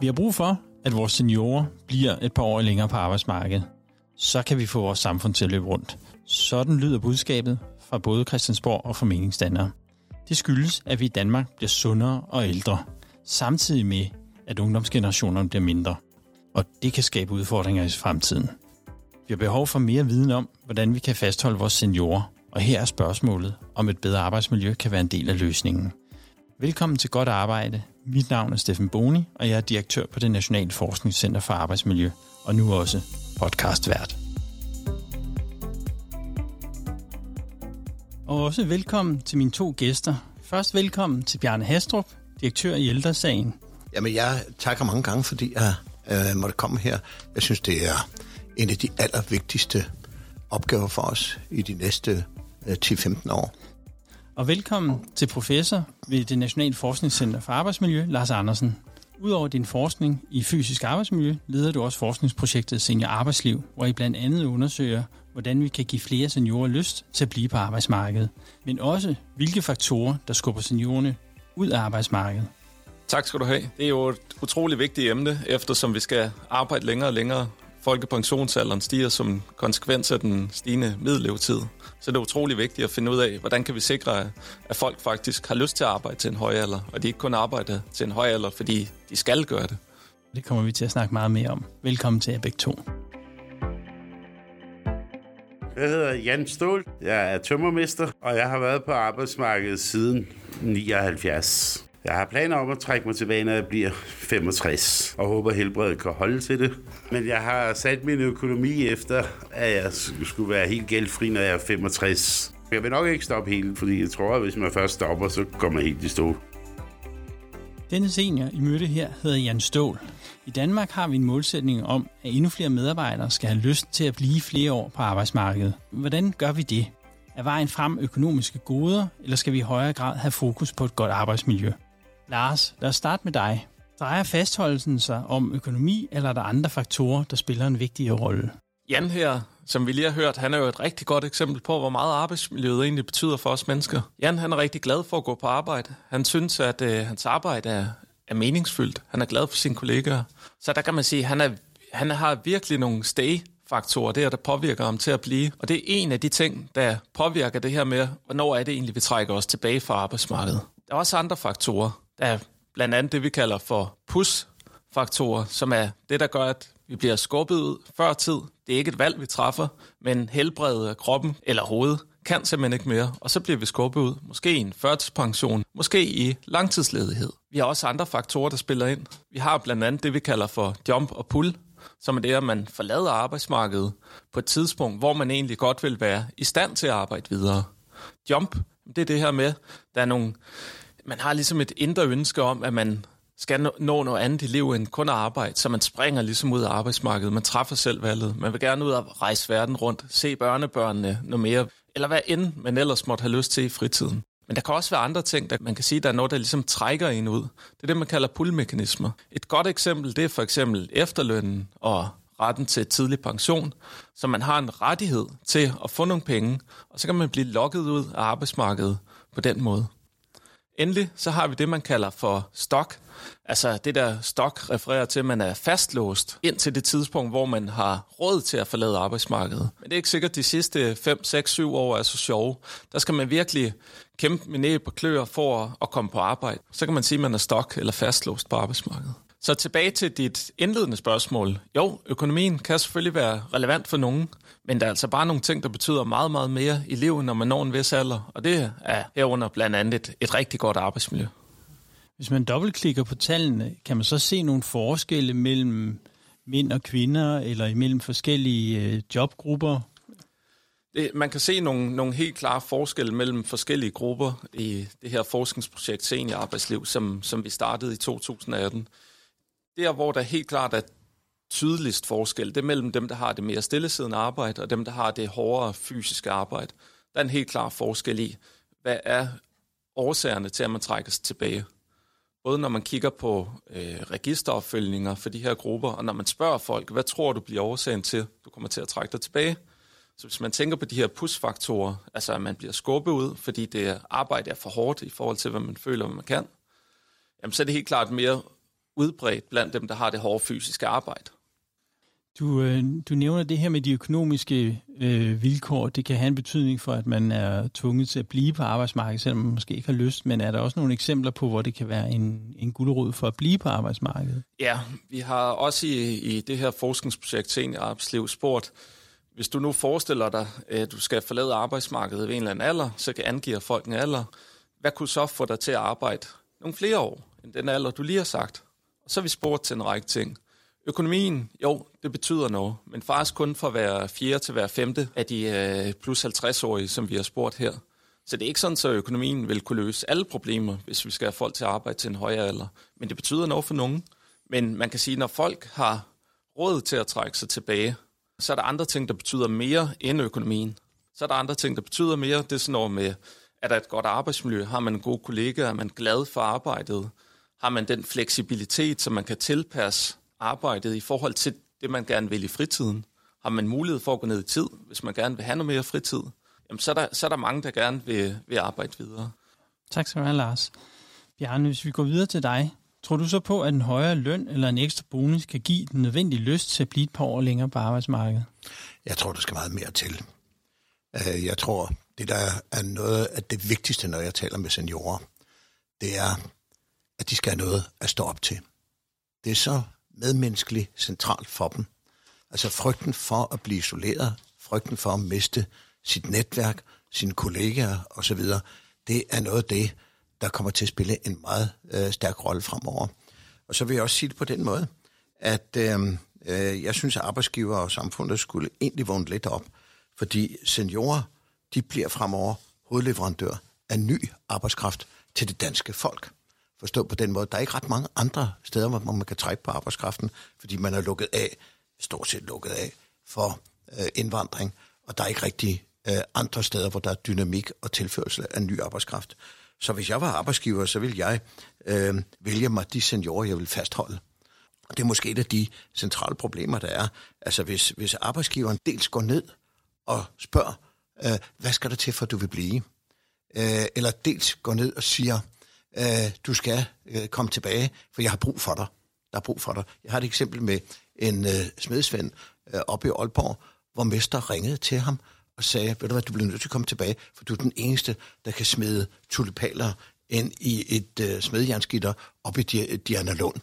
Vi har brug for, at vores seniorer bliver et par år længere på arbejdsmarkedet. Så kan vi få vores samfund til at løbe rundt. Sådan lyder budskabet fra både Christiansborg og fra meningsdannere. Det skyldes, at vi i Danmark bliver sundere og ældre, samtidig med, at ungdomsgenerationerne bliver mindre. Og det kan skabe udfordringer i fremtiden. Vi har behov for mere viden om, hvordan vi kan fastholde vores seniorer, og her er spørgsmålet, om et bedre arbejdsmiljø kan være en del af løsningen. Velkommen til Godt Arbejde. Mit navn er Steffen Boni, og jeg er direktør på det Nationale Forskningscenter for Arbejdsmiljø, og nu også podcastvært. Og også velkommen til mine to gæster. Først velkommen til Bjarne Hastrup, direktør i Ældresagen. Jamen, jeg takker mange gange, fordi jeg øh, måtte komme her. Jeg synes, det er en af de allervigtigste opgaver for os i de næste øh, 10-15 år. Og velkommen til professor ved det Nationale Forskningscenter for Arbejdsmiljø, Lars Andersen. Udover din forskning i fysisk arbejdsmiljø, leder du også forskningsprojektet Senior Arbejdsliv, hvor I blandt andet undersøger, hvordan vi kan give flere seniorer lyst til at blive på arbejdsmarkedet, men også hvilke faktorer, der skubber seniorerne ud af arbejdsmarkedet. Tak skal du have. Det er jo et utroligt vigtigt emne, eftersom vi skal arbejde længere og længere. Folkepensionsalderen stiger som konsekvens af den stigende middellevetid. Så det er utrolig vigtigt at finde ud af, hvordan kan vi sikre, at folk faktisk har lyst til at arbejde til en høj alder, og de ikke kun arbejder til en høj alder, fordi de skal gøre det. Det kommer vi til at snakke meget mere om. Velkommen til jer begge to. Jeg hedder Jan Stål. Jeg er tømmermester, og jeg har været på arbejdsmarkedet siden 79. Jeg har planer om at trække mig tilbage, når jeg bliver 65, og håber helbredet kan holde til det. Men jeg har sat min økonomi efter, at jeg skulle være helt gældfri, når jeg er 65. Jeg vil nok ikke stoppe helt, fordi jeg tror, at hvis man først stopper, så kommer man helt i stå. Denne senior, I mødte her, hedder Jan Stål. I Danmark har vi en målsætning om, at endnu flere medarbejdere skal have lyst til at blive flere år på arbejdsmarkedet. Hvordan gør vi det? Er vejen frem økonomiske goder, eller skal vi i højere grad have fokus på et godt arbejdsmiljø? Lars, lad os starte med dig. Drejer fastholdelsen sig om økonomi, eller er der andre faktorer, der spiller en vigtig rolle? Jan her, som vi lige har hørt, han er jo et rigtig godt eksempel på, hvor meget arbejdsmiljøet egentlig betyder for os mennesker. Jan han er rigtig glad for at gå på arbejde. Han synes, at øh, hans arbejde er, er meningsfyldt. Han er glad for sine kollegaer. Så der kan man sige, at han, er, han har virkelig nogle stay faktorer, der, der påvirker ham til at blive. Og det er en af de ting, der påvirker det her med, hvornår er det egentlig, vi trækker os tilbage fra arbejdsmarkedet. Der er også andre faktorer. Der er blandt andet det, vi kalder for push-faktorer, som er det, der gør, at vi bliver skubbet ud før tid. Det er ikke et valg, vi træffer, men helbredet af kroppen eller hovedet kan simpelthen ikke mere, og så bliver vi skubbet ud. Måske i en førtidspension, måske i langtidsledighed. Vi har også andre faktorer, der spiller ind. Vi har blandt andet det, vi kalder for jump og pull, som er det, at man forlader arbejdsmarkedet på et tidspunkt, hvor man egentlig godt vil være i stand til at arbejde videre. Jump, det er det her med, der er nogle, man har ligesom et indre ønske om, at man skal nå noget andet i livet end kun at arbejde, så man springer ligesom ud af arbejdsmarkedet. Man træffer selv valget. Man vil gerne ud og rejse verden rundt, se børnebørnene noget mere, eller hvad end man ellers måtte have lyst til i fritiden. Men der kan også være andre ting, der man kan sige, der er noget, der ligesom trækker en ud. Det er det, man kalder pullmekanismer. Et godt eksempel, det er for eksempel efterlønnen og retten til tidlig pension, så man har en rettighed til at få nogle penge, og så kan man blive lukket ud af arbejdsmarkedet på den måde. Endelig så har vi det, man kalder for stok. Altså det der stok refererer til, at man er fastlåst ind til det tidspunkt, hvor man har råd til at forlade arbejdsmarkedet. Men det er ikke sikkert, at de sidste 5, 6, 7 år er så sjove. Der skal man virkelig kæmpe med næb og klør for at komme på arbejde. Så kan man sige, at man er stok eller fastlåst på arbejdsmarkedet. Så tilbage til dit indledende spørgsmål. Jo, økonomien kan selvfølgelig være relevant for nogen, men der er altså bare nogle ting, der betyder meget, meget mere i livet, når man når en vis alder, og det er herunder blandt andet et, et rigtig godt arbejdsmiljø. Hvis man dobbeltklikker på tallene, kan man så se nogle forskelle mellem mænd og kvinder, eller imellem forskellige øh, jobgrupper? Det, man kan se nogle, nogle helt klare forskelle mellem forskellige grupper i det her forskningsprojekt Senior Arbejdsliv, som, som vi startede i 2018. Der, hvor der helt klart er tydeligst forskel, det er mellem dem, der har det mere stillesiddende arbejde, og dem, der har det hårdere fysiske arbejde. Der er en helt klar forskel i, hvad er årsagerne til, at man trækker sig tilbage. Både når man kigger på øh, registeropfølgninger for de her grupper, og når man spørger folk, hvad tror du bliver årsagen til, du kommer til at trække dig tilbage? Så hvis man tænker på de her push-faktorer, altså at man bliver skubbet ud, fordi det arbejde er for hårdt i forhold til, hvad man føler, hvad man kan, jamen så er det helt klart mere udbredt blandt dem, der har det hårde fysiske arbejde. Du, øh, du nævner det her med de økonomiske øh, vilkår. Det kan have en betydning for, at man er tvunget til at blive på arbejdsmarkedet, selvom man måske ikke har lyst. Men er der også nogle eksempler på, hvor det kan være en, en guldråd for at blive på arbejdsmarkedet? Ja, vi har også i, i det her forskningsprojekt Senior Arbejdsliv spurgt, hvis du nu forestiller dig, at du skal forlade arbejdsmarkedet ved en eller anden alder, så kan angive folk en alder. Hvad kunne så få dig til at arbejde nogle flere år end den alder, du lige har sagt? Så har vi spurgt til en række ting. Økonomien, jo, det betyder noget, men faktisk kun for hver fjerde til hver femte af de øh, plus 50-årige, som vi har spurgt her. Så det er ikke sådan, at økonomien vil kunne løse alle problemer, hvis vi skal have folk til at arbejde til en højere alder. Men det betyder noget for nogen. Men man kan sige, at når folk har råd til at trække sig tilbage, så er der andre ting, der betyder mere end økonomien. Så er der andre ting, der betyder mere. Det er sådan noget med, er der et godt arbejdsmiljø? Har man en god kollega? Er man glad for arbejdet? Har man den fleksibilitet, så man kan tilpasse arbejdet i forhold til det, man gerne vil i fritiden? Har man mulighed for at gå ned i tid, hvis man gerne vil have noget mere fritid? Jamen, så er der, så er der mange, der gerne vil, vil arbejde videre. Tak skal du have, Lars. Bjarne, hvis vi går videre til dig, tror du så på, at en højere løn eller en ekstra bonus kan give den nødvendige lyst til at blive et par år længere på arbejdsmarkedet? Jeg tror, der skal meget mere til. Øh, jeg tror, det der er noget af det vigtigste, når jeg taler med seniorer, det er, at de skal have noget at stå op til. Det er så medmenneskeligt centralt for dem. Altså frygten for at blive isoleret, frygten for at miste sit netværk, sine kollegaer osv., det er noget af det, der kommer til at spille en meget øh, stærk rolle fremover. Og så vil jeg også sige det på den måde, at øh, øh, jeg synes, at arbejdsgiver og samfundet skulle egentlig vågne lidt op, fordi seniorer, de bliver fremover hovedleverandør af ny arbejdskraft til det danske folk. Forstå på den måde, der er ikke ret mange andre steder, hvor man kan trække på arbejdskraften, fordi man er lukket af, stort set lukket af, for øh, indvandring, og der er ikke rigtig øh, andre steder, hvor der er dynamik og tilførsel af ny arbejdskraft. Så hvis jeg var arbejdsgiver, så ville jeg øh, vælge mig de seniorer, jeg vil fastholde. Og det er måske et af de centrale problemer, der er. Altså hvis, hvis arbejdsgiveren dels går ned og spørger, øh, hvad skal der til, for at du vil blive? Øh, eller dels går ned og siger, øh, du skal øh, komme tilbage, for jeg har brug for dig. Der er brug for dig. Jeg har et eksempel med en øh, smedsvend øh, oppe i Aalborg, hvor mester ringede til ham og sagde, ved du hvad, du bliver nødt til at komme tilbage, for du er den eneste, der kan smide tulipaler ind i et øh, smedjernskitter op i Diana Lund.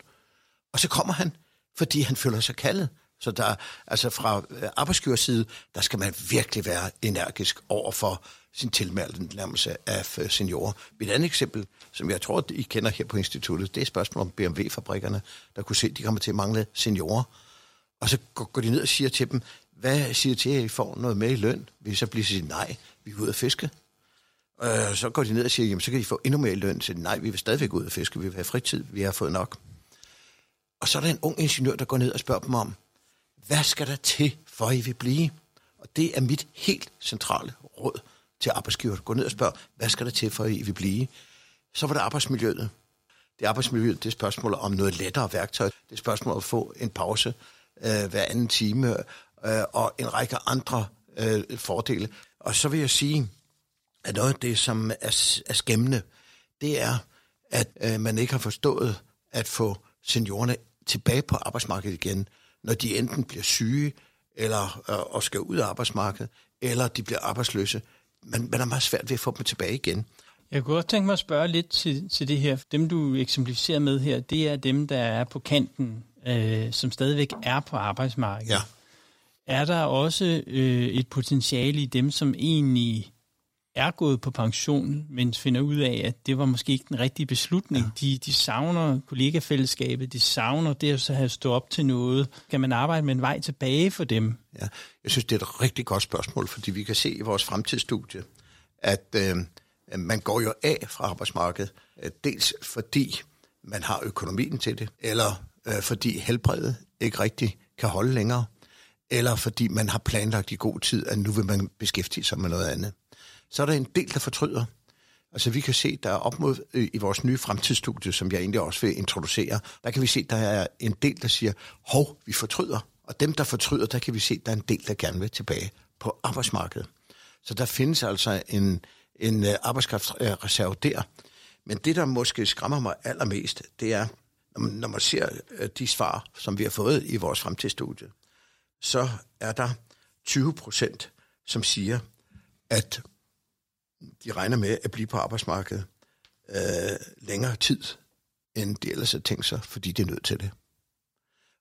Og så kommer han, fordi han føler sig kaldet. Så der, altså fra øh, arbejdsgiverside, der skal man virkelig være energisk over for sin tilmeldte nærmelse af øh, seniorer. Et andet eksempel, som jeg tror, I kender her på instituttet, det er spørgsmål om BMW-fabrikkerne, der kunne se, at de kommer til at mangle seniorer. Og så går de ned og siger til dem, hvad siger til, at I får noget med i løn? Vi så bliver sige, nej, vi er ude at fiske. Og så går de ned og siger, jamen så kan I få endnu mere i løn. Så nej, vi vil stadigvæk ud at fiske, vi vil have fritid, vi har fået nok. Og så er der en ung ingeniør, der går ned og spørger dem om, hvad skal der til, for I vil blive? Og det er mit helt centrale råd til arbejdsgiver. Gå ned og spørg, hvad skal der til, for I vil blive? Så var det arbejdsmiljøet. Det er arbejdsmiljøet, det er spørgsmål om noget lettere værktøj. Det er spørgsmål om at få en pause øh, hver anden time, øh, og en række andre øh, fordele. Og så vil jeg sige, at noget af det, som er, er skæmmende, det er, at øh, man ikke har forstået at få seniorerne tilbage på arbejdsmarkedet igen, når de enten bliver syge, eller øh, og skal ud af arbejdsmarkedet, eller de bliver arbejdsløse. Men man er meget svært ved at få dem tilbage igen. Jeg kunne godt tænke mig at spørge lidt til, til det her. Dem, du eksemplificerer med her, det er dem, der er på kanten, øh, som stadigvæk er på arbejdsmarkedet. Ja. Er der også øh, et potentiale i dem, som egentlig er gået på pension, men finder ud af, at det var måske ikke den rigtige beslutning. Ja. De, de savner kollegafællesskabet, de savner det at så have stået op til noget. Kan man arbejde med en vej tilbage for dem? Ja, jeg synes, det er et rigtig godt spørgsmål, fordi vi kan se i vores fremtidsstudie, at øh, man går jo af fra arbejdsmarkedet, øh, dels fordi man har økonomien til det, eller øh, fordi helbredet ikke rigtig kan holde længere, eller fordi man har planlagt i god tid, at nu vil man beskæftige sig med noget andet. Så er der en del, der fortryder. Altså vi kan se, der er op mod øh, i vores nye fremtidsstudie, som jeg egentlig også vil introducere, der kan vi se, der er en del, der siger, hov, vi fortryder. Og dem, der fortryder, der kan vi se, der er en del, der gerne vil tilbage på arbejdsmarkedet. Så der findes altså en, en øh, arbejdskraftreserve der. Men det, der måske skræmmer mig allermest, det er, når man ser øh, de svar, som vi har fået i vores fremtidsstudie, så er der 20 procent, som siger, at de regner med at blive på arbejdsmarkedet øh, længere tid, end de ellers havde tænkt sig, fordi de er nødt til det.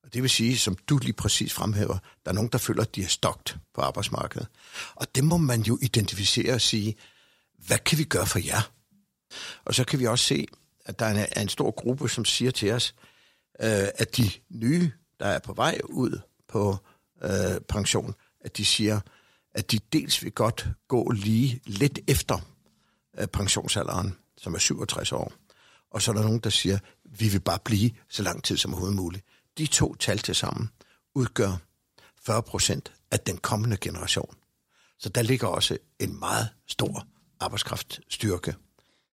Og det vil sige, som du lige præcis fremhæver, der er nogen, der føler, at de er stokt på arbejdsmarkedet. Og det må man jo identificere og sige, hvad kan vi gøre for jer? Og så kan vi også se, at der er en stor gruppe, som siger til os, øh, at de nye, der er på vej ud på øh, pension, at de siger, at de dels vil godt gå lige lidt efter øh, pensionsalderen, som er 67 år. Og så er der nogen, der siger, vi vil bare blive så lang tid som overhovedet muligt. De to tal til sammen udgør 40 procent af den kommende generation. Så der ligger også en meget stor arbejdskraftstyrke.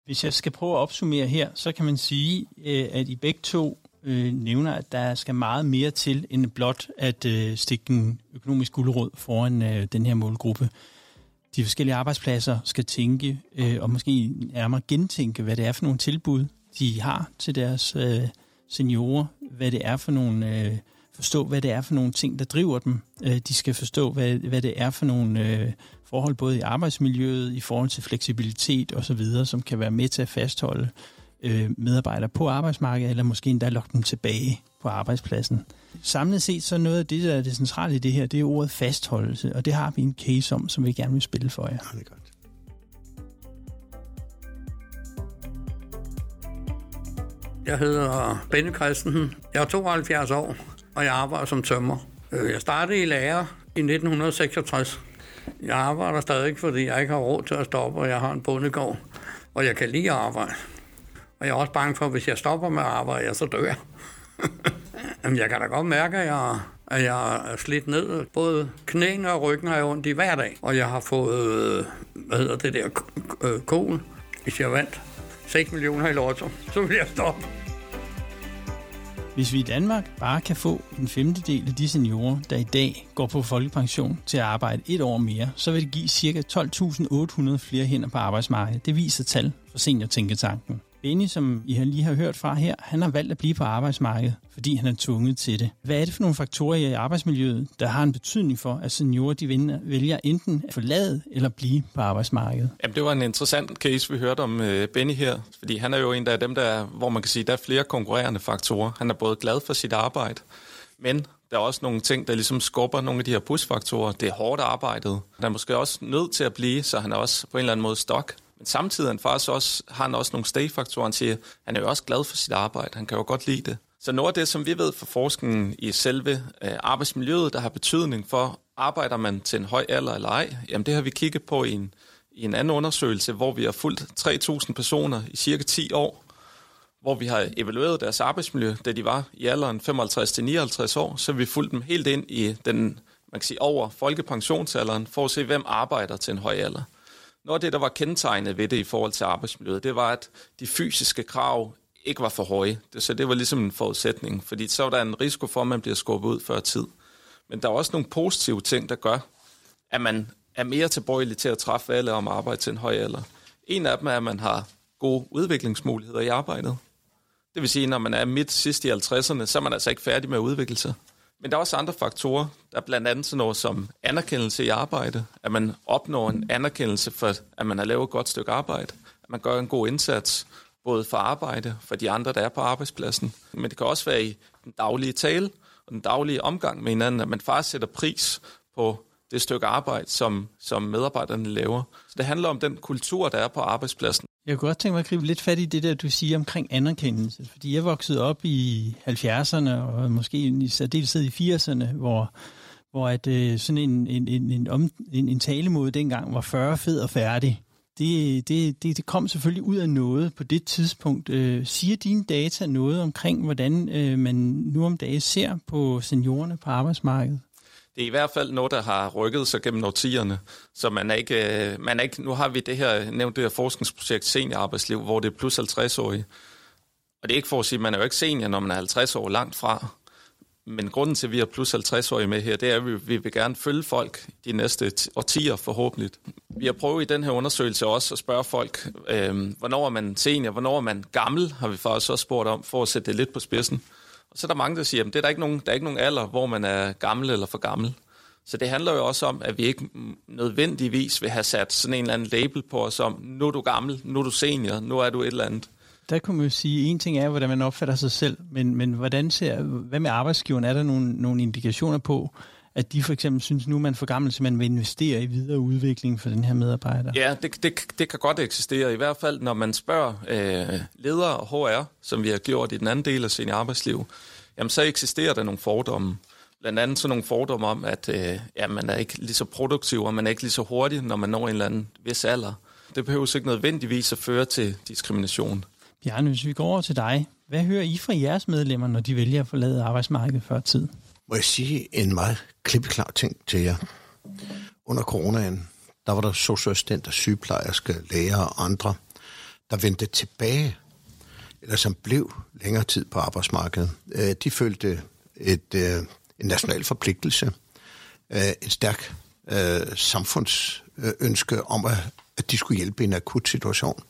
Hvis jeg skal prøve at opsummere her, så kan man sige, øh, at I begge to øh, nævner, at der skal meget mere til end blot at øh, stikke en økonomisk guldråd foran øh, den her målgruppe. De forskellige arbejdspladser skal tænke øh, og måske nærmere gentænke, hvad det er for nogle tilbud, de har til deres øh, seniorer, hvad det er for nogle... Øh, forstå, hvad det er for nogle ting, der driver dem. Øh, de skal forstå, hvad, hvad det er for nogle øh, forhold, både i arbejdsmiljøet, i forhold til fleksibilitet osv., som kan være med til at fastholde øh, øh, medarbejdere på arbejdsmarkedet, eller måske endda lokke dem tilbage på arbejdspladsen. Samlet set, så noget af det, der er det centrale i det her, det er ordet fastholdelse, og det har vi en case om, som vi gerne vil spille for jer. Ja, det er godt. Jeg hedder Benny Christensen. Jeg er 72 år, og jeg arbejder som tømmer. Øh, jeg startede i lærer i 1966. Jeg arbejder stadig, fordi jeg ikke har råd til at stoppe, og jeg har en bondegård, og jeg kan lide at arbejde. Og jeg er også bange for, at hvis jeg stopper med at arbejde, så dør jeg. Jamen, jeg kan da godt mærke, at jeg, at jeg er slidt ned. Både knæene og ryggen har jeg ondt i hver dag. Og jeg har fået, øh, hvad hedder det der, øh, kol, hvis jeg vandt 6 millioner i lotto. Så vil jeg stoppe. Hvis vi i Danmark bare kan få en femtedel af de seniorer, der i dag går på folkepension til at arbejde et år mere, så vil det give ca. 12.800 flere hænder på arbejdsmarkedet. Det viser tal fra Seniortænketanken. Benny, som I lige har hørt fra her, han har valgt at blive på arbejdsmarkedet, fordi han er tvunget til det. Hvad er det for nogle faktorer i arbejdsmiljøet, der har en betydning for, at seniorer de vælger enten at forlade eller blive på arbejdsmarkedet? Jamen, det var en interessant case, vi hørte om øh, Benny her, fordi han er jo en af dem, der, hvor man kan sige, der er flere konkurrerende faktorer. Han er både glad for sit arbejde, men der er også nogle ting, der ligesom skubber nogle af de her pusfaktorer. Det er hårdt arbejdet. Han er måske også nødt til at blive, så han er også på en eller anden måde stok. Men samtidig han faktisk også, har han også nogle stay-faktorer. Han siger, han er jo også glad for sit arbejde. Han kan jo godt lide det. Så noget af det, som vi ved fra forskningen i selve øh, arbejdsmiljøet, der har betydning for, arbejder man til en høj alder eller ej, jamen det har vi kigget på i en, i en anden undersøgelse, hvor vi har fulgt 3.000 personer i cirka 10 år, hvor vi har evalueret deres arbejdsmiljø, da de var i alderen 55-59 år, så vi fulgte dem helt ind i den, man kan sige, over folkepensionsalderen, for at se, hvem arbejder til en høj alder. Noget af det, der var kendetegnet ved det i forhold til arbejdsmiljøet, det var, at de fysiske krav ikke var for høje. Så det var ligesom en forudsætning, fordi så var der en risiko for, at man bliver skubbet ud før tid. Men der er også nogle positive ting, der gør, at man er mere tilbøjelig til at træffe valg om arbejde til en høj alder. En af dem er, at man har gode udviklingsmuligheder i arbejdet. Det vil sige, når man er midt sidst i 50'erne, så er man altså ikke færdig med at udvikle sig. Men der er også andre faktorer. Der er blandt andet sådan noget som anerkendelse i arbejde. At man opnår en anerkendelse for, at man har lavet et godt stykke arbejde. At man gør en god indsats, både for arbejde, for de andre, der er på arbejdspladsen. Men det kan også være i den daglige tale og den daglige omgang med hinanden, at man faktisk sætter pris på det stykke arbejde, som, som medarbejderne laver. Så det handler om den kultur, der er på arbejdspladsen. Jeg kunne godt tænke mig at gribe lidt fat i det der, du siger omkring anerkendelse. Fordi jeg voksede op i 70'erne, og måske i særdeleshed i 80'erne, hvor, hvor at, øh, sådan en, en, en, en, om, en, en talemåde dengang var 40 fed og færdig. Det, det, det, det kom selvfølgelig ud af noget på det tidspunkt. Øh, siger dine data noget omkring, hvordan øh, man nu om dagen ser på seniorerne på arbejdsmarkedet? Det er i hvert fald noget, der har rykket sig gennem årtierne. Så man er ikke, øh, man er ikke, nu har vi det her, nævnt det her forskningsprojekt Seniorarbejdsliv, hvor det er plus 50-årige. Og det er ikke for at sige, at man er jo ikke senior, når man er 50 år langt fra. Men grunden til, at vi har plus 50-årige med her, det er, at vi, vi vil gerne følge folk de næste årtier forhåbentlig. Vi har prøvet i den her undersøgelse også at spørge folk, øh, hvornår er man senior, hvornår er man gammel, har vi faktisk også spurgt om, for at sætte det lidt på spidsen. Og så er der mange, der siger, at det er der, ikke nogen, der er ikke nogen alder, hvor man er gammel eller for gammel. Så det handler jo også om, at vi ikke nødvendigvis vil have sat sådan en eller anden label på os om, nu er du gammel, nu er du senior, nu er du et eller andet. Der kunne man jo sige, en ting er, hvordan man opfatter sig selv, men, men hvordan ser, hvad med arbejdsgiveren? Er der nogle, nogle indikationer på, at de for eksempel synes, nu er man for gammel, så man vil investere i videre udvikling for den her medarbejder? Ja, det, det, det kan godt eksistere. I hvert fald, når man spørger øh, ledere og HR, som vi har gjort i den anden del af sin arbejdsliv, jamen så eksisterer der nogle fordomme. Blandt andet sådan nogle fordomme om, at øh, ja, man er ikke lige så produktiv, og man er ikke lige så hurtig, når man når en eller anden vis alder. Det behøver ikke nødvendigvis at føre til diskrimination. Bjarne, hvis vi går over til dig, hvad hører I fra jeres medlemmer, når de vælger at forlade arbejdsmarkedet før tid? Må jeg sige en meget klippeklar ting til jer? Under coronaen, der var der socioassistenter, sygeplejersker, læger og andre, der vendte tilbage, eller som blev længere tid på arbejdsmarkedet. Øh, de følte et, øh, en national forpligtelse, øh, en stærk samfundsønske om, at de skulle hjælpe i en akut situation.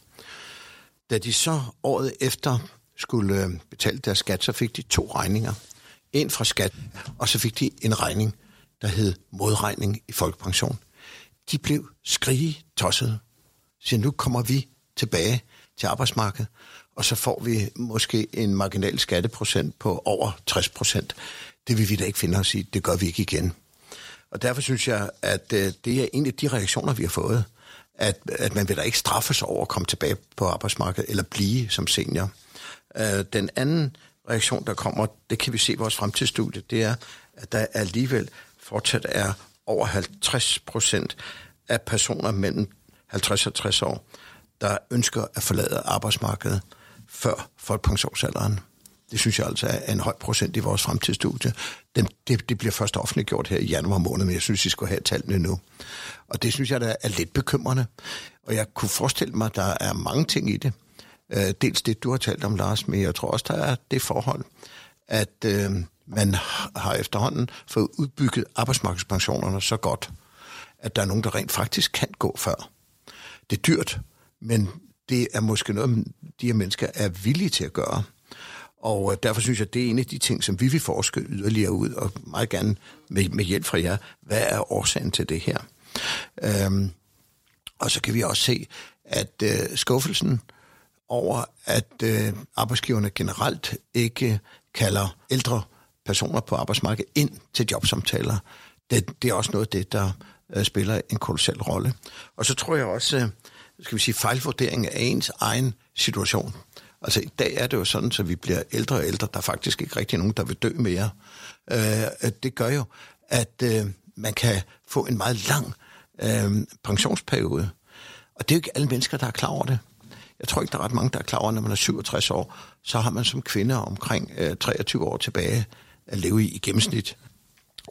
Da de så året efter skulle betale deres skat, så fik de to regninger ind fra skat, og så fik de en regning, der hed modregning i folkepension. De blev skrige tosset. Så nu kommer vi tilbage til arbejdsmarkedet, og så får vi måske en marginal skatteprocent på over 60 procent. Det vil vi da ikke finde os i. Det gør vi ikke igen. Og derfor synes jeg, at øh, det er en af de reaktioner, vi har fået at, at man vil da ikke straffes over at komme tilbage på arbejdsmarkedet eller blive som senior. Øh, den anden reaktion, der kommer, det kan vi se i vores fremtidsstudie, det er, at der alligevel fortsat er over 50 procent af personer mellem 50 og 60 år, der ønsker at forlade arbejdsmarkedet før folkepensionsalderen. Det synes jeg altså er en høj procent i vores fremtidsstudie. Det, det, det bliver først offentliggjort her i januar måned, men jeg synes, I skulle have tallene nu. Og det synes jeg, der er lidt bekymrende. Og jeg kunne forestille mig, at der er mange ting i det. Øh, dels det, du har talt om, Lars, men jeg tror også, der er det forhold, at øh, man har efterhånden fået udbygget arbejdsmarkedspensionerne så godt, at der er nogen, der rent faktisk kan gå før. Det er dyrt, men det er måske noget, de her mennesker er villige til at gøre. Og øh, derfor synes jeg, det er en af de ting, som vi vil forske yderligere ud, og meget gerne med, med hjælp fra jer. Hvad er årsagen til det her? Øhm, og så kan vi også se, at øh, skuffelsen over, at øh, arbejdsgiverne generelt ikke kalder ældre personer på arbejdsmarkedet ind til jobsamtaler, det, det er også noget af det, der øh, spiller en kolossal rolle. Og så tror jeg også, øh, skal vi sige, fejlvurdering af ens egen situation. Altså i dag er det jo sådan, så vi bliver ældre og ældre. Der er faktisk ikke rigtig nogen, der vil dø mere. Øh, det gør jo, at øh, man kan få en meget lang øh, pensionsperiode. Og det er jo ikke alle mennesker, der er klar over det. Jeg tror ikke, der er ret mange, der er klar over, når man er 67 år, så har man som kvinde omkring øh, 23 år tilbage at leve i, i gennemsnit.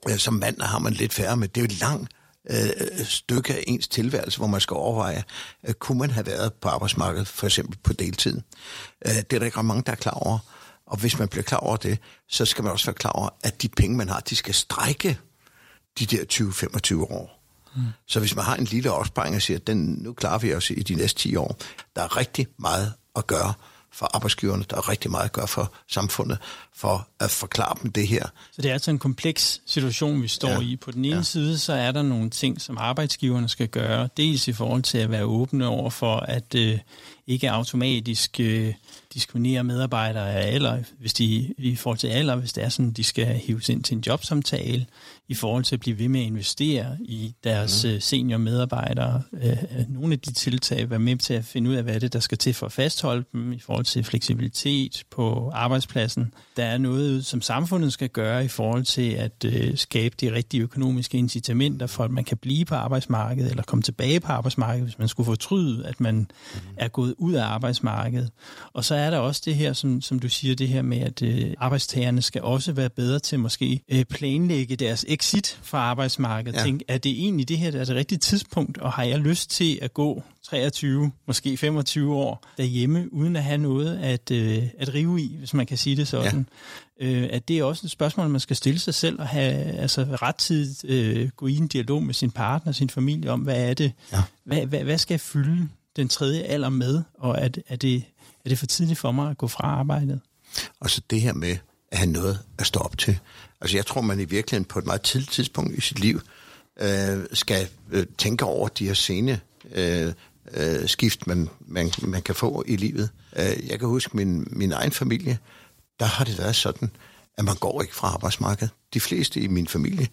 Øh, som mand har man lidt færre, men det er jo et langt øh, stykke af ens tilværelse, hvor man skal overveje, øh, kunne man have været på arbejdsmarkedet, for eksempel på deltid. Øh, det er der ikke ret mange, der er klar over. Og hvis man bliver klar over det, så skal man også være klar over, at de penge, man har, de skal strække de der 20-25 år. Mm. Så hvis man har en lille opsparing og siger, at den, nu klarer vi os i de næste 10 år, der er rigtig meget at gøre for arbejdsgiverne, der er rigtig meget at gøre for samfundet, for at forklare dem det her. Så det er altså en kompleks situation, vi står ja. i. På den ene ja. side, så er der nogle ting, som arbejdsgiverne skal gøre, dels i forhold til at være åbne over for, at øh, ikke automatisk øh, diskriminere medarbejdere af alder, hvis de, i forhold til alder, hvis det er sådan, de skal hives ind til en jobsamtale, i forhold til at blive ved med at investere i deres mm. senior medarbejdere. Øh, nogle af de tiltag være med til at finde ud af, hvad er det, der skal til for at fastholde dem i forhold til fleksibilitet på arbejdspladsen. Der er noget, som samfundet skal gøre i forhold til at øh, skabe de rigtige økonomiske incitamenter for, at man kan blive på arbejdsmarkedet eller komme tilbage på arbejdsmarkedet, hvis man skulle fortryde, at man mm. er gået ud af arbejdsmarkedet. Og så er der også det her, som, som du siger, det her med, at øh, arbejdstagerne skal også være bedre til måske øh, planlægge deres exit fra arbejdsmarkedet. Ja. Tænk, er det egentlig det her, der er det rigtige tidspunkt, og har jeg lyst til at gå 23, måske 25 år derhjemme, uden at have noget at, øh, at rive i, hvis man kan sige det sådan. Ja. Øh, at det er også et spørgsmål, man skal stille sig selv og have altså, ret tid øh, gå i en dialog med sin partner, sin familie om, hvad er det, ja. hvad, hvad, hvad skal jeg fylde den tredje alder med, og er, er, det, er det for tidligt for mig at gå fra arbejdet? Og så det her med at have noget at stå op til. Altså jeg tror, man i virkeligheden på et meget tidligt tidspunkt i sit liv øh, skal øh, tænke over de her sene øh, øh, skift, man, man, man kan få i livet. Øh, jeg kan huske min, min egen familie, der har det været sådan, at man går ikke fra arbejdsmarkedet. De fleste i min familie,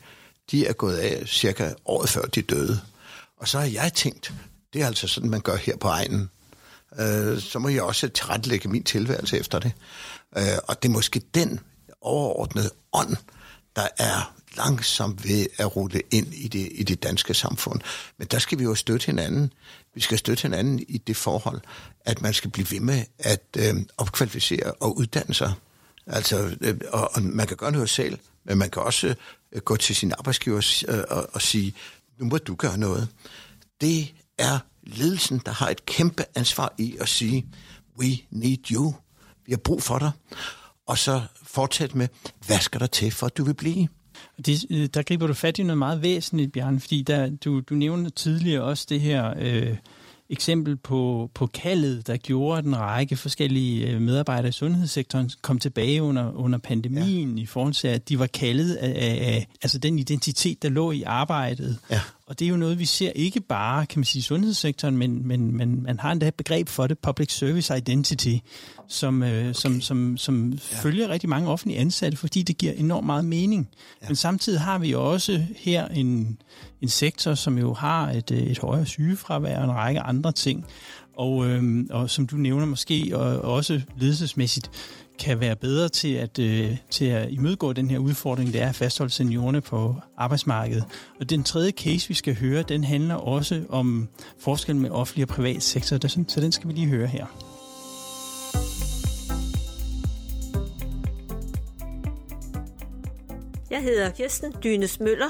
de er gået af cirka året før de døde. Og så har jeg tænkt, det er altså sådan, man gør her på egnen. Øh, så må jeg også tilrettelægge min tilværelse efter det. Øh, og det er måske den overordnede ånd, der er langsomt ved at rulle ind i det, i det danske samfund. Men der skal vi jo støtte hinanden. Vi skal støtte hinanden i det forhold, at man skal blive ved med at øh, opkvalificere og uddanne sig. Altså, øh, og, og man kan gøre noget selv, men man kan også øh, gå til sin arbejdsgiver øh, og, og sige, nu må du gøre noget. Det er ledelsen, der har et kæmpe ansvar i at sige, we need you. Vi har brug for dig. Og så fortsætte med, hvad skal der til, for at du vil blive? Det, øh, der griber du fat i noget meget væsentligt, Bjørn, fordi der, du, du nævnte tidligere også det her øh, eksempel på, på kaldet, der gjorde, at en række forskellige øh, medarbejdere i sundhedssektoren kom tilbage under, under pandemien ja. i forhold til, at de var kaldet af, af, af altså den identitet, der lå i arbejdet. Ja. Og det er jo noget, vi ser ikke bare, kan man sige, i sundhedssektoren, men, men, men man har endda et begreb for det, public service identity, som, øh, okay. som, som, som ja. følger rigtig mange offentlige ansatte, fordi det giver enormt meget mening. Ja. Men samtidig har vi også her en, en sektor, som jo har et, et højere sygefravær og en række andre ting. Og, øh, og som du nævner måske, og også ledelsesmæssigt, kan være bedre til at, øh, til at imødegå den her udfordring, det er at fastholde seniorerne på arbejdsmarkedet. Og den tredje case, vi skal høre, den handler også om forskellen med offentlig og privat sektor, så den skal vi lige høre her. Jeg hedder Kirsten Dynes Møller.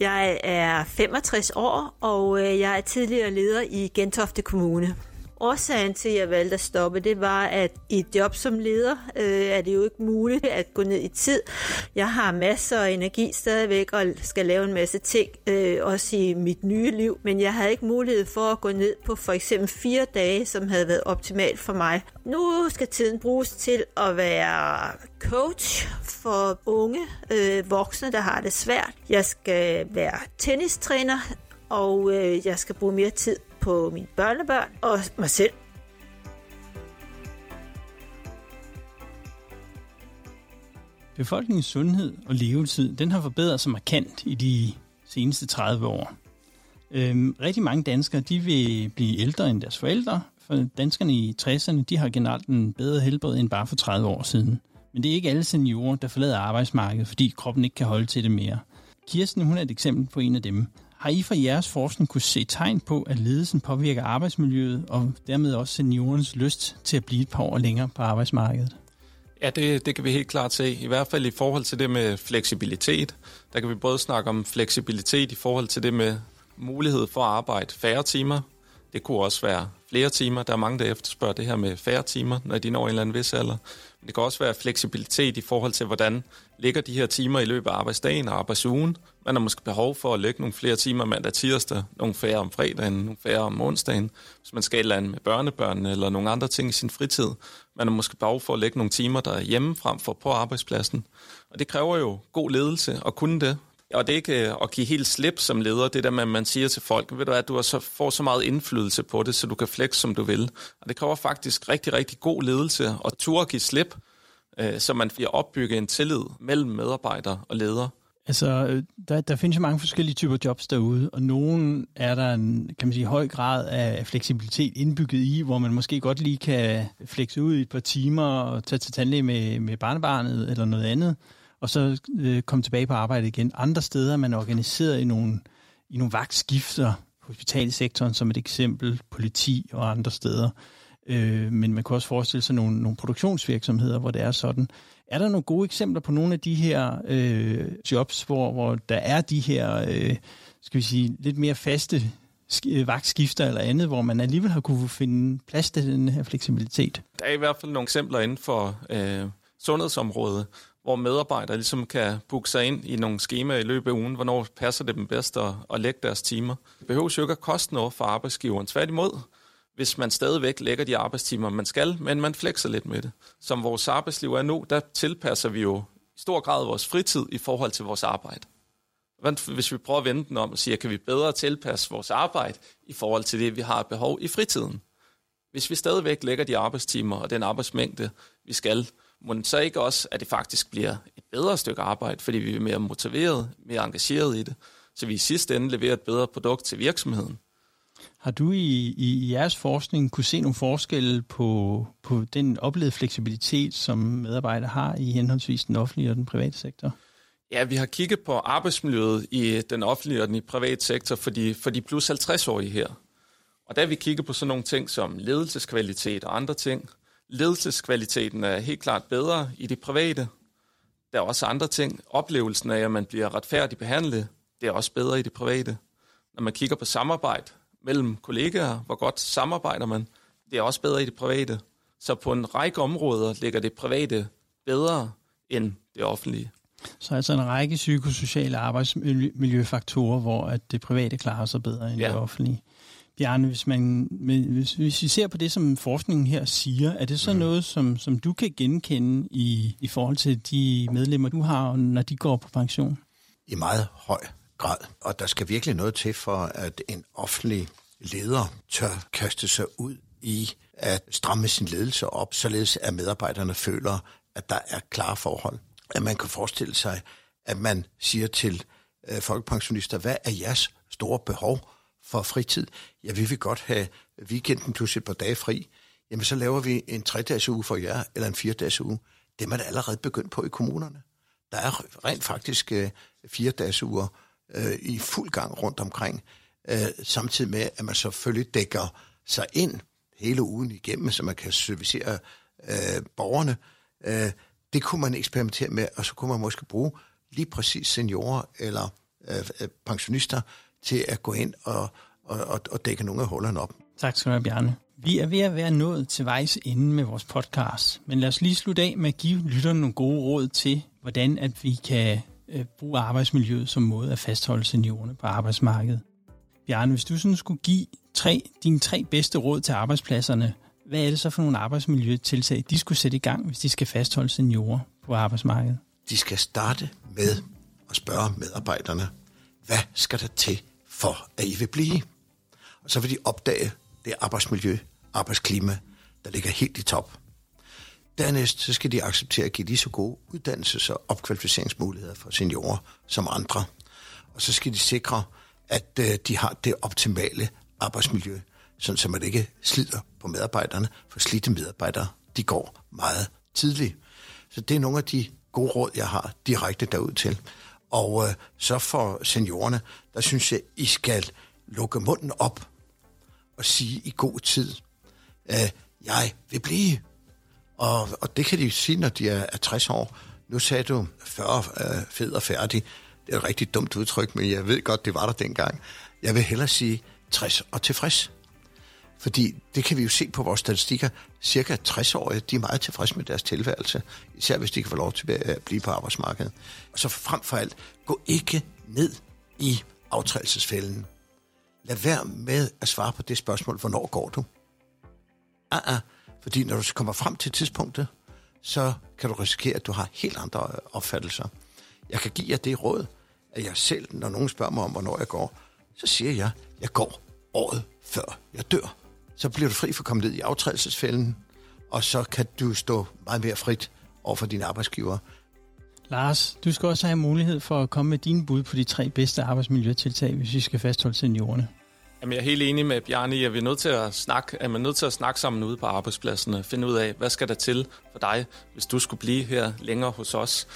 Jeg er 65 år, og øh, jeg er tidligere leder i Gentofte Kommune. Årsagen til, at jeg valgte at stoppe, det var, at i et job som leder øh, er det jo ikke muligt at gå ned i tid. Jeg har masser af energi stadigvæk og skal lave en masse ting, øh, også i mit nye liv, men jeg havde ikke mulighed for at gå ned på for eksempel fire dage, som havde været optimalt for mig. Nu skal tiden bruges til at være coach for unge øh, voksne, der har det svært. Jeg skal være tennistræner, og øh, jeg skal bruge mere tid på mine børnebørn og mig selv. Befolkningens sundhed og levetid, den har forbedret sig markant i de seneste 30 år. Øhm, rigtig mange danskere, de vil blive ældre end deres forældre, for danskerne i 60'erne, de har generelt en bedre helbred end bare for 30 år siden. Men det er ikke alle seniorer, der forlader arbejdsmarkedet, fordi kroppen ikke kan holde til det mere. Kirsten, hun er et eksempel på en af dem. Har I fra jeres forskning kunne se tegn på, at ledelsen påvirker arbejdsmiljøet og dermed også seniorens lyst til at blive et par år længere på arbejdsmarkedet? Ja, det, det kan vi helt klart se. I hvert fald i forhold til det med fleksibilitet. Der kan vi både snakke om fleksibilitet i forhold til det med mulighed for at arbejde færre timer. Det kunne også være flere timer. Der er mange, der efterspørger det her med færre timer, når de når en eller anden vis alder. Men det kan også være fleksibilitet i forhold til, hvordan ligger de her timer i løbet af arbejdsdagen og arbejdsugen. Man har måske behov for at lægge nogle flere timer mandag tirsdag, nogle færre om fredagen, nogle færre om onsdagen, hvis man skal et eller andet med børnebørnene eller nogle andre ting i sin fritid. Man har måske behov for at lægge nogle timer, der hjemme frem for på arbejdspladsen. Og det kræver jo god ledelse at kunne det. Og det er ikke øh, at give helt slip som leder, det der med, at man siger til folk, ved du at du så, får så meget indflydelse på det, så du kan flex, som du vil. Og det kræver faktisk rigtig, rigtig god ledelse og turde give slip, øh, så man får opbygget en tillid mellem medarbejdere og ledere. Altså, øh, der, der findes jo mange forskellige typer jobs derude, og nogen er der en, kan man sige, høj grad af fleksibilitet indbygget i, hvor man måske godt lige kan flexe ud i et par timer og tage til tandlæge med, med barnebarnet eller noget andet og så øh, komme tilbage på arbejde igen. Andre steder er man organiseret i nogle, i nogle vagtskifter, hospitalsektoren som et eksempel, politi og andre steder. øh, men man kan også forestille sig nogle, nogle produktionsvirksomheder, hvor det er sådan. Er der nogle gode eksempler på nogle af de her øh, jobs, hvor, hvor der er de her, øh, skal vi sige, lidt mere faste øh, vagtskifter eller andet, hvor man alligevel har kunne finde plads til den her fleksibilitet? Der er i hvert fald nogle eksempler inden for øh, sundhedsområdet, hvor medarbejdere ligesom kan booke sig ind i nogle skemaer i løbet af ugen, hvornår passer det dem bedst at, at lægge deres timer. Det behøver jo ikke at koste noget for arbejdsgiveren. Tværtimod, hvis man stadigvæk lægger de arbejdstimer, man skal, men man flexer lidt med det. Som vores arbejdsliv er nu, der tilpasser vi jo i stor grad vores fritid i forhold til vores arbejde. Hvis vi prøver at vende den om og sige, kan vi bedre tilpasse vores arbejde i forhold til det, vi har behov i fritiden? Hvis vi stadigvæk lægger de arbejdstimer og den arbejdsmængde, vi skal, må det så ikke også, at det faktisk bliver et bedre stykke arbejde, fordi vi er mere motiveret, mere engageret i det, så vi i sidste ende leverer et bedre produkt til virksomheden. Har du i, i jeres forskning kunne se nogle forskelle på, på den oplevede fleksibilitet, som medarbejdere har i henholdsvis den offentlige og den private sektor? Ja, vi har kigget på arbejdsmiljøet i den offentlige og den private sektor for de, for de plus 50-årige her. Og der vi kigget på sådan nogle ting som ledelseskvalitet og andre ting. Ledelseskvaliteten er helt klart bedre i det private. Der er også andre ting. Oplevelsen af, at man bliver retfærdigt behandlet, det er også bedre i det private. Når man kigger på samarbejde mellem kollegaer, hvor godt samarbejder man, det er også bedre i det private. Så på en række områder ligger det private bedre end det offentlige. Så altså en række psykosociale arbejdsmiljøfaktorer, hvor at det private klarer sig bedre end ja. det offentlige. Bjarne, hvis, man, hvis, hvis vi ser på det, som forskningen her siger, er det så mm. noget, som, som du kan genkende i, i forhold til de medlemmer, du har, når de går på pension? I meget høj grad. Og der skal virkelig noget til for, at en offentlig leder tør kaste sig ud i at stramme sin ledelse op, således at medarbejderne føler, at der er klare forhold. At man kan forestille sig, at man siger til øh, folkepensionister, hvad er jeres store behov for fritid? Ja, vi vil godt have weekenden plus et par dage fri. Jamen, så laver vi en tre-dages uge for jer, eller en fire-dages uge. Det er man allerede begyndt på i kommunerne. Der er rent faktisk øh, fire-dages uger øh, i fuld gang rundt omkring, øh, samtidig med, at man selvfølgelig dækker sig ind hele ugen igennem, så man kan servicere øh, borgerne. Øh, det kunne man eksperimentere med, og så kunne man måske bruge lige præcis seniorer eller øh, øh, pensionister til at gå ind og, og, og, og dække nogle af hullerne op. Tak skal du have, Bjarne. Vi er ved at være nået til vejs ende med vores podcast, men lad os lige slutte af med at give lytterne nogle gode råd til, hvordan at vi kan øh, bruge arbejdsmiljøet som måde at fastholde seniorerne på arbejdsmarkedet. Bjarne, hvis du sådan skulle give tre, dine tre bedste råd til arbejdspladserne, hvad er det så for nogle arbejdsmiljøtiltag, de skulle sætte i gang, hvis de skal fastholde seniorer på arbejdsmarkedet? De skal starte med at spørge medarbejderne, hvad skal der til for, at I vil blive? Og så vil de opdage det arbejdsmiljø, arbejdsklima, der ligger helt i top. Dernæst så skal de acceptere at give lige så gode uddannelses- og opkvalificeringsmuligheder for seniorer som andre. Og så skal de sikre, at øh, de har det optimale arbejdsmiljø, sådan så man ikke slider på medarbejderne, for slidte medarbejdere, de går meget tidligt. Så det er nogle af de gode råd, jeg har direkte derud til. Og øh, så for seniorerne, der synes jeg, I skal lukke munden op og sige i god tid, øh, jeg vil blive. Og, og det kan de sige, når de er, er 60 år. Nu sagde du 40 øh, fed og færdig. Det er et rigtig dumt udtryk, men jeg ved godt, det var der dengang. Jeg vil hellere sige 60 og tilfreds. Fordi det kan vi jo se på vores statistikker. Cirka 60-årige, de er meget tilfredse med deres tilværelse. Især hvis de kan få lov til at øh, blive på arbejdsmarkedet. Og så frem for alt, gå ikke ned i aftrædelsesfælden. Lad være med at svare på det spørgsmål, hvornår går du? Ah, ah. Fordi når du kommer frem til tidspunktet, så kan du risikere, at du har helt andre opfattelser. Jeg kan give jer det råd, at jeg selv, når nogen spørger mig om, hvornår jeg går, så siger jeg, at jeg går året før jeg dør. Så bliver du fri for at komme ned i aftrædelsesfælden, og så kan du stå meget mere frit over for dine arbejdsgiver. Lars, du skal også have mulighed for at komme med dine bud på de tre bedste arbejdsmiljøtiltag, hvis vi skal fastholde seniorerne. Jamen, jeg er helt enig med Bjarne i, at vi er nødt til at snakke, at man er nødt til at snakke sammen ude på arbejdspladserne. Finde ud af, hvad skal der til for dig, hvis du skulle blive her længere hos os.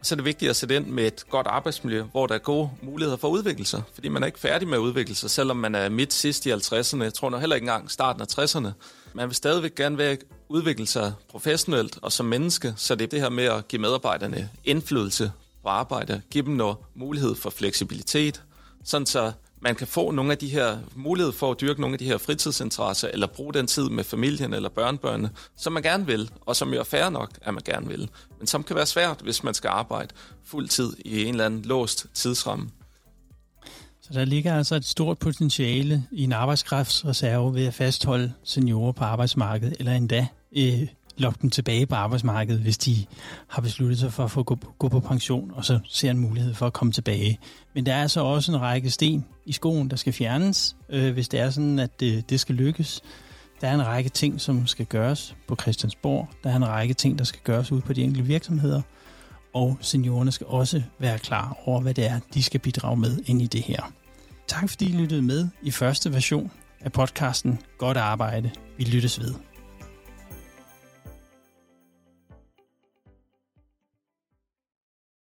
Og Så er det vigtigt at sætte ind med et godt arbejdsmiljø, hvor der er gode muligheder for at udvikle sig. Fordi man er ikke færdig med at udvikle sig, selvom man er midt sidst i 50'erne. Jeg tror nok heller ikke engang starten af 60'erne. Man vil stadigvæk gerne være udvikle sig professionelt og som menneske, så det er det her med at give medarbejderne indflydelse på arbejde, give dem noget mulighed for fleksibilitet, sådan så man kan få nogle af de her muligheder for at dyrke nogle af de her fritidsinteresser, eller bruge den tid med familien eller børnebørnene, som man gerne vil, og som jo er fair nok, at man gerne vil. Men som kan være svært, hvis man skal arbejde fuld tid i en eller anden låst tidsramme. Så der ligger altså et stort potentiale i en arbejdskraftsreserve ved at fastholde seniorer på arbejdsmarkedet, eller endda øh, lokke dem tilbage på arbejdsmarkedet, hvis de har besluttet sig for at få gå, gå på pension, og så ser en mulighed for at komme tilbage. Men der er så også en række sten i skoen, der skal fjernes, øh, hvis det er sådan, at det, det skal lykkes. Der er en række ting, som skal gøres på Christiansborg. Der er en række ting, der skal gøres ude på de enkelte virksomheder. Og seniorerne skal også være klar over, hvad det er, de skal bidrage med ind i det her. Tak fordi I lyttede med i første version af podcasten Godt Arbejde. Vi lyttes ved.